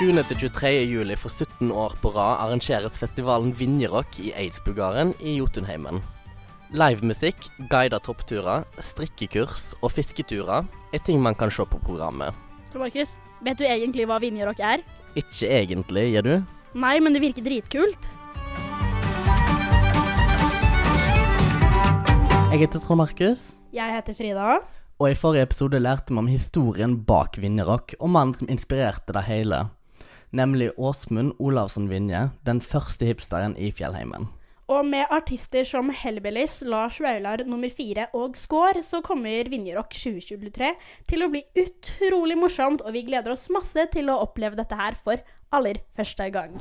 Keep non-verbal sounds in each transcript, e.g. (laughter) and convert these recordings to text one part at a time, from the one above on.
20.-23. juli for 17 år på rad arrangeres festivalen Vinjerock i Eidsbugaren i Jotunheimen. Livemusikk, guidede toppturer, strikkekurs og fisketurer er ting man kan se på programmet. Tor Markus, vet du egentlig hva Vinjerock er? Ikke egentlig, gjør du? Nei, men det virker dritkult. Jeg heter Trond Markus, Jeg heter Frida. og i forrige episode lærte vi om historien bak Vinjerock og mannen som inspirerte det hele. Nemlig Åsmund Olavsson Vinje, den første hipsteren i fjellheimen. Og med artister som Hellbillies, Lars Vaular nummer fire og Skår, så kommer Vinjerock 2023 til å bli utrolig morsomt, og vi gleder oss masse til å oppleve dette her for aller første gang.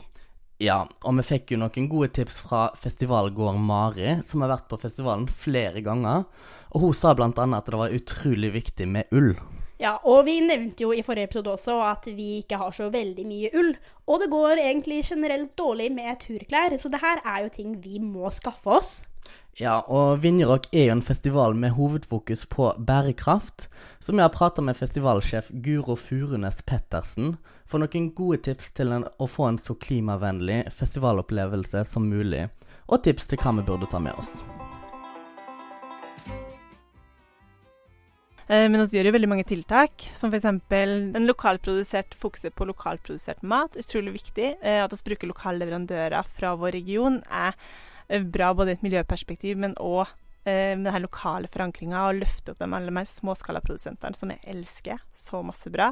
Ja, og vi fikk jo noen gode tips fra festivalgård Mari, som har vært på festivalen flere ganger. Og hun sa blant annet at det var utrolig viktig med ull. Ja, og vi nevnte jo i forrige episode også at vi ikke har så veldig mye ull. Og det går egentlig generelt dårlig med turklær, så det her er jo ting vi må skaffe oss. Ja, og Vinjerock er jo en festival med hovedfokus på bærekraft. Så vi har prata med festivalsjef Guro Furunes Pettersen for noen gode tips til en, å få en så klimavennlig festivalopplevelse som mulig, og tips til hva vi burde ta med oss. Men vi gjør jo veldig mange tiltak, som f.eks. en lokalprodusert fokuset på lokalprodusert mat. Utrolig viktig. Eh, At vi bruker lokale leverandører fra vår region er eh, bra både i et miljøperspektiv, men òg med den lokale forankringa, og løfte opp de aller mer småskalaprodusentene, som jeg elsker så masse bra.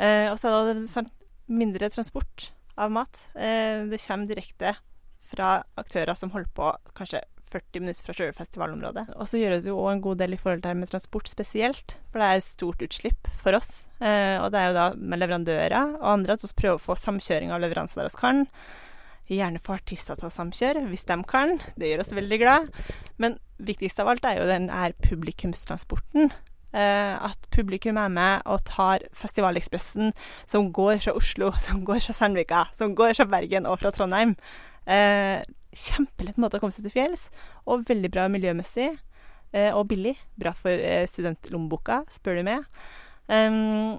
Eh, og så er det mindre transport av mat. Eh, det kommer direkte fra aktører som holder på kanskje 40 minutter fra selve. Og så gjøres jo òg en god del i forhold til her med transport spesielt, for det er stort utslipp for oss. Eh, og det er jo da med leverandører og andre at vi prøver å få samkjøring av leveranser der vi kan. Gjerne få artister til å samkjøre, hvis de kan. Det gjør oss veldig glad. Men viktigst av alt er jo den her publikumstransporten. Eh, at publikum er med og tar Festivalekspressen, som går fra Oslo, (laughs) som går fra Sandvika, som går fra Bergen og fra Trondheim. Eh, kjempelett måte å komme seg til fjells, og veldig bra miljømessig. Eh, og billig. Bra for eh, studentlommeboka, spør du meg. Um,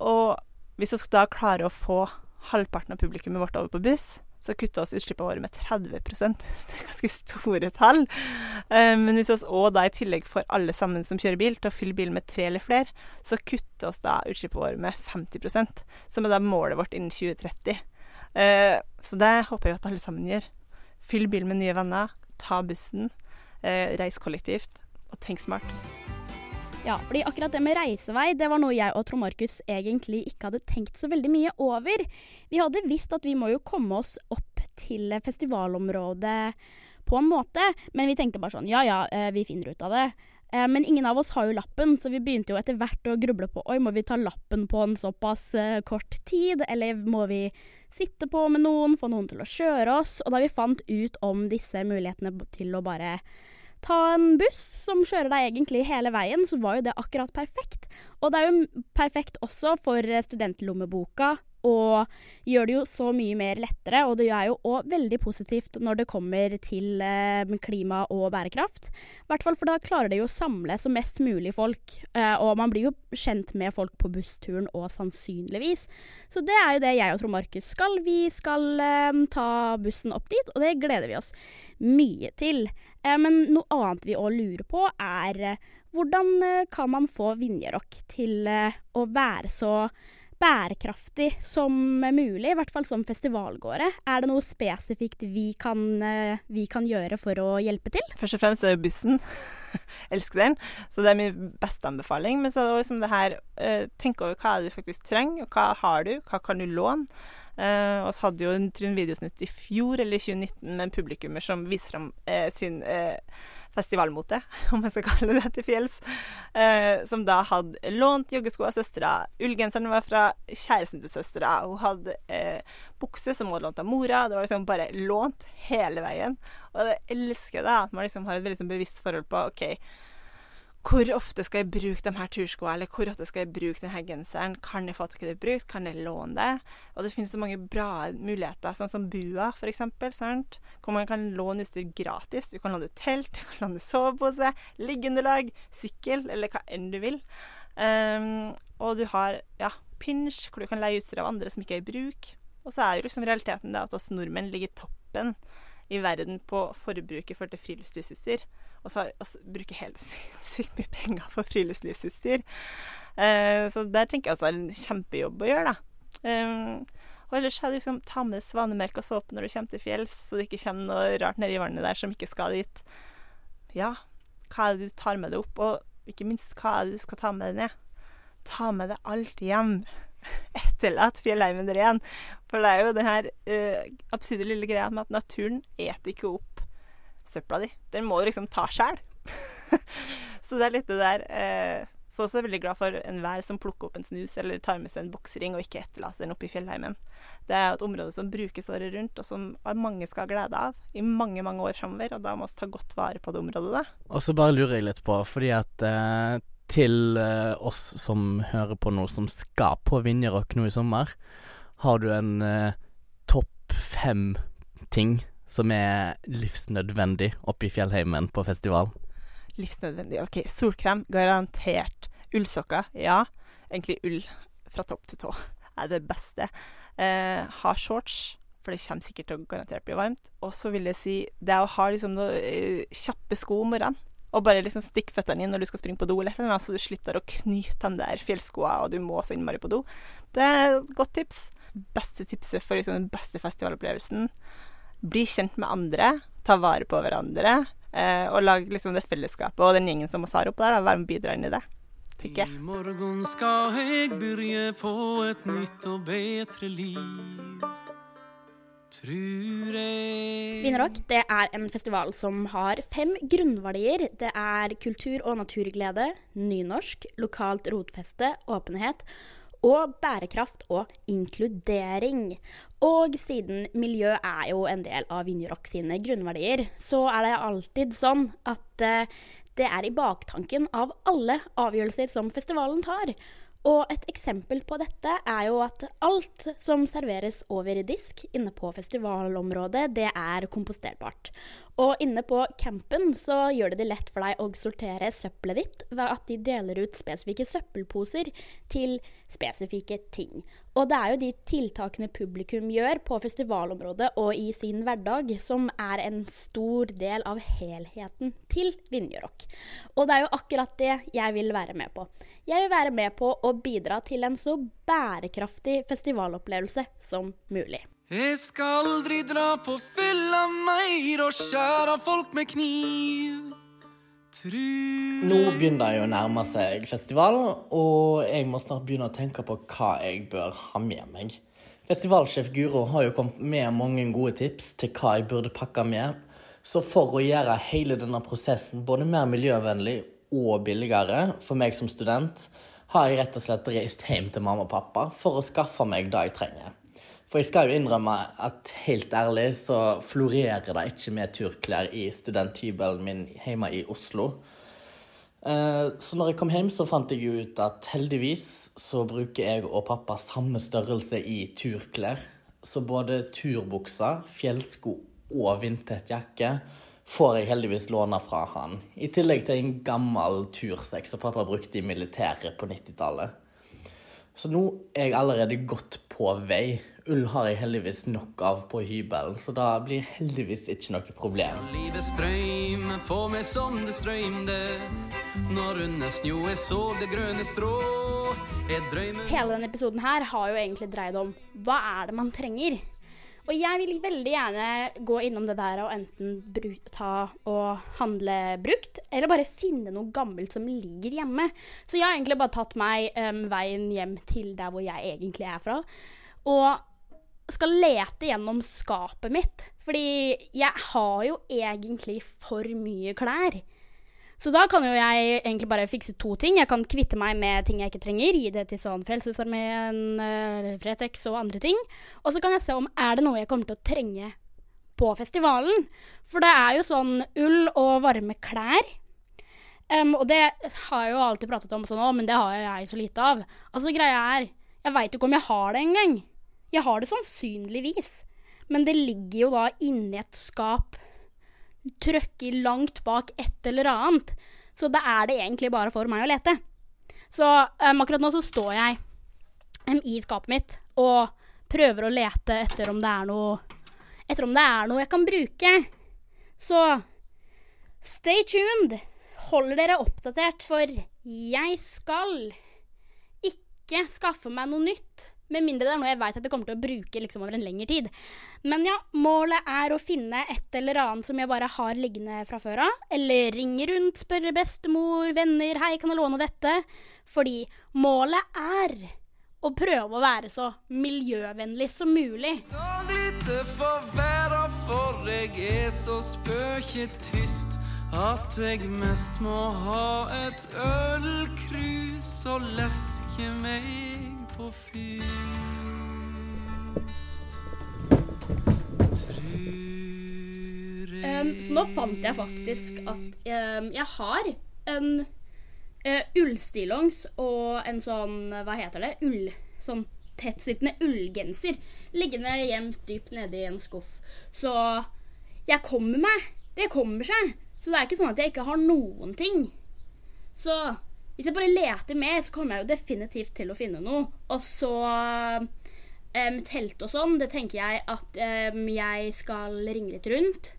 og hvis vi da klare å få halvparten av publikummet vårt over på buss, så kutter vi utslippene våre med 30% (laughs) Det er ganske store tall. Um, men hvis vi òg da i tillegg får alle sammen som kjører bil, til å fylle bilen med tre eller flere, så kutter vi da utslippene våre med 50% som er da målet vårt innen 2030. Uh, så det håper jeg at alle sammen gjør. Fyll bilen med nye venner, ta bussen, eh, reis kollektivt, og tenk smart. Ja, fordi akkurat det med reisevei, det var noe jeg og Trond Markus egentlig ikke hadde tenkt så veldig mye over. Vi hadde visst at vi må jo komme oss opp til festivalområdet på en måte, men vi tenkte bare sånn ja ja, eh, vi finner ut av det. Eh, Men ingen av oss har jo lappen, så vi begynte jo etter hvert å gruble på oi, må vi ta lappen på en såpass eh, kort tid, eller må vi sitte på med noen, få noen til å kjøre oss? Og da vi fant ut om disse mulighetene til å bare ta en buss som kjører deg egentlig hele veien, så var jo det akkurat perfekt. Og det er jo perfekt også for eh, studentlommeboka, og gjør det jo så mye mer lettere. Og det er jo òg veldig positivt når det kommer til eh, klima og bærekraft. I hvert fall for da klarer det jo å samle så mest mulig folk, eh, og man blir jo kjent med folk på bussturen og sannsynligvis. Så det er jo det jeg og Trond Markus skal. Vi skal eh, ta bussen opp dit, og det gleder vi oss mye til. Eh, men noe annet vi òg lurer på, er eh, hvordan eh, kan man få Vinjerock til å være så bærekraftig som mulig, i hvert fall som festivalgårde. Er det noe spesifikt vi kan, eh, vi kan gjøre for å hjelpe til? Først og fremst er det bussen. (laughs) Elsker den. Så det er min beste anbefaling. Men så er det også det her eh, Tenk over hva du faktisk trenger, og hva har du, hva kan du låne? Eh, og så hadde jo en Videosnutt i fjor, eller i 2019, med en publikummer som viser fram uh, sin eh, festivalmote, (laughs) om jeg skal kalle det til fjells. Eh, som da hadde lånt joggesko av søstera. Ullgenseren var fra kjæresten til søstera. Hun hadde eh, bukse som hun hadde lånt av mora. Det var liksom bare lånt hele veien. Og jeg elsker det, at man liksom har et veldig sånn bevisst forhold på OK, hvor ofte skal jeg bruke de her turskoene, eller hvor ofte skal jeg bruke denne genseren? Kan jeg få tak i det brukt? Kan jeg låne det? Og det finnes så mange bra muligheter, sånn som Bua, eksempel, sant? hvor man kan låne utstyr gratis. Du kan låne telt, du kan låne sovepose, liggeunderlag, sykkel, eller hva enn du vil. Um, og du har ja, pinsj, hvor du kan leie utstyr av andre som ikke er i bruk. Og så er jo liksom realiteten det at oss nordmenn ligger i toppen i verden på forbruket for til friluftslivsutstyr. Og så bruker hele (laughs) sinnssykt mye penger på friluftslivsutstyr. Eh, så der tenker jeg også er en kjempejobb å gjøre, da. Eh, og ellers er det liksom ta med svanemerka såpe når du kommer til fjells, så det ikke kommer noe rart nedi vannet der som ikke skal dit. Ja, hva er det du tar med deg opp, og ikke minst hva er det du skal ta med deg ned? Ta med deg alt hjem. (laughs) Etterlat fjellheimen ren. For det er jo den her uh, absurde lille greia med at naturen eter ikke opp søpla di. Den må du liksom ta sjæl. (laughs) så det er litt det der uh, Så også er jeg veldig glad for enhver som plukker opp en snus eller tar med seg en boksering og ikke etterlater den oppe i fjellheimen. Det er jo et område som brukes året rundt, og som mange skal ha glede av i mange mange år framover. Og da må vi ta godt vare på det området. da. Og så bare lurer jeg litt på, fordi at eh, til uh, oss som hører på nå, som skal på Vinjerock nå i sommer, har du en uh, topp fem ting som er livsnødvendig oppe i fjellheimen på festival? Livsnødvendig. OK. Solkrem, garantert. Ullsokker, ja. Egentlig ull fra topp til tå er det beste. Eh, ha shorts, for det kommer sikkert til å garantert bli varmt. Og så vil jeg si det å ha liksom noe kjappe sko om morgenen. Og bare liksom stikk føttene inn når du skal springe på do, eller noe, så du slipper å knyte de der fjellskoa, og du må så innmari på do. Det er et godt tips. Beste tipset for liksom, den beste festivalopplevelsen. Bli kjent med andre, ta vare på hverandre, eh, og lag liksom det fellesskapet og den gjengen som vi har oppe der, da, være med og bidra inn i det tenker. I morgen skal jeg begynne på et nytt og bedre liv. Tror jeg Vinrock det er en festival som har fem grunnverdier. Det er kultur og naturglede, nynorsk, lokalt rotfeste, åpenhet og bærekraft og inkludering. Og siden miljø er jo en del av Vinjerock sine grunnverdier, så er det alltid sånn at eh, det er i baktanken av alle avgjørelser som festivalen tar. Og et eksempel på dette er jo at alt som serveres over disk inne på festivalområdet, det er komposterbart. Og inne på campen så gjør det det lett for deg å sortere søppelet ditt ved at de deler ut spesifikke søppelposer til spesifikke ting. Og det er jo de tiltakene publikum gjør på festivalområdet og i sin hverdag, som er en stor del av helheten til Vinjerock. Og det er jo akkurat det jeg vil være med på. Jeg vil være med på å bidra til en så bærekraftig festivalopplevelse som mulig. Jeg skal aldri dra på fylla meir og skjære folk med kniv. Nå begynner det å nærme seg festival, og jeg må snart begynne å tenke på hva jeg bør ha med meg. Festivalsjef Guro har jo kommet med mange gode tips til hva jeg burde pakke med. Så for å gjøre hele denne prosessen både mer miljøvennlig og billigere for meg som student, har jeg rett og slett reist hjem til mamma og pappa for å skaffe meg det jeg trenger. For jeg skal jo innrømme at helt ærlig så florerer det ikke med turklær i studenthybelen min hjemme i Oslo. Eh, så når jeg kom hjem, så fant jeg ut at heldigvis så bruker jeg og pappa samme størrelse i turklær. Så både turbukser, fjellsko og vindtett jakke får jeg heldigvis låne fra han. I tillegg til en gammel tursekk som pappa brukte i militæret på 90-tallet. Så nå er jeg allerede godt på vei. Ull har jeg heldigvis nok av på hybelen, så da blir heldigvis ikke noe problem. Livet strøymer på meg som det strøymde når under snø jeg så det grønne strå. Hele denne episoden her har jo egentlig dreid om hva er det man trenger? Og jeg vil veldig gjerne gå innom det der og enten ta og handle brukt, eller bare finne noe gammelt som ligger hjemme. Så jeg har egentlig bare tatt meg um, veien hjem til der hvor jeg egentlig er fra. Og skal lete gjennom skapet mitt. Fordi jeg har jo egentlig for mye klær. Så da kan jo jeg egentlig bare fikse to ting. Jeg kan kvitte meg med ting jeg ikke trenger, gi det til sånn Frelsesarmeen, uh, Fretex og andre ting. Og så kan jeg se om er det noe jeg kommer til å trenge på festivalen. For det er jo sånn ull og varme klær. Um, og det har jeg jo alltid pratet om sånn, men det har jeg så lite av. Altså greia er, jeg veit jo ikke om jeg har det engang. Jeg har det sannsynligvis. Men det ligger jo da inni et skap trøkker langt bak et eller annet. Så da er det egentlig bare for meg å lete. Så um, akkurat nå så står jeg um, i skapet mitt og prøver å lete etter om det er noe Etter om det er noe jeg kan bruke. Så stay tuned. Hold dere oppdatert, for jeg skal ikke skaffe meg noe nytt. Med mindre det er noe jeg veit at jeg kommer til å bruke liksom over en lengre tid. Men ja, målet er å finne et eller annet som jeg bare har liggende fra før av. Eller ringe rundt, spørre bestemor, venner, hei, kan jeg låne dette? Fordi målet er å prøve å være så miljøvennlig som mulig. Daglite for verda, for jeg er så spøkjetyst at jeg mest må ha et ølkrus og leske meg på fyst. Trur Um, så nå fant jeg faktisk at um, jeg har en uh, ullstillongs og en sånn, hva heter det, ull, sånn tettsittende ullgenser liggende gjemt dypt nede i en skuff. Så jeg kommer meg. Det kommer seg. Så det er ikke sånn at jeg ikke har noen ting. Så hvis jeg bare leter mer, så kommer jeg jo definitivt til å finne noe. Og så um, telt og sånn, det tenker jeg at um, jeg skal ringe litt rundt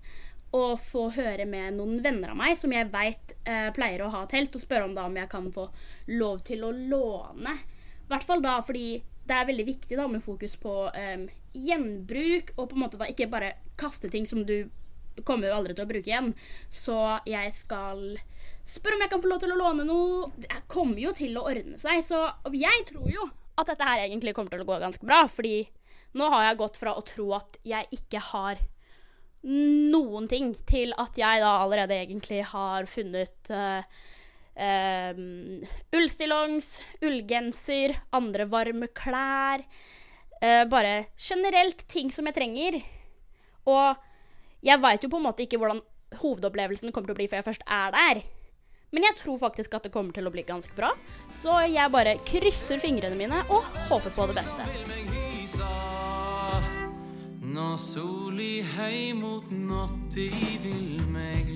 og få høre med noen venner av meg som jeg veit uh, pleier å ha telt, og spørre om da om jeg kan få lov til å låne. I hvert fall da fordi det er veldig viktig da med fokus på um, gjenbruk, og på en måte da ikke bare kaste ting som du kommer jo aldri til å bruke igjen. Så jeg skal spørre om jeg kan få lov til å låne noe. Det kommer jo til å ordne seg, så jeg tror jo at dette her egentlig kommer til å gå ganske bra, fordi nå har jeg gått fra å tro at jeg ikke har noen ting til at jeg da allerede egentlig har funnet uh, um, ullstillongs, ullgenser, andre varme klær. uh, bare generelt ting som jeg trenger. Og jeg veit jo på en måte ikke hvordan hovedopplevelsen kommer til å bli før jeg først er der. Men jeg tror faktisk at det kommer til å bli ganske bra. Så jeg bare krysser fingrene mine og håper på det beste. Når soli hei mot natt, de vil meg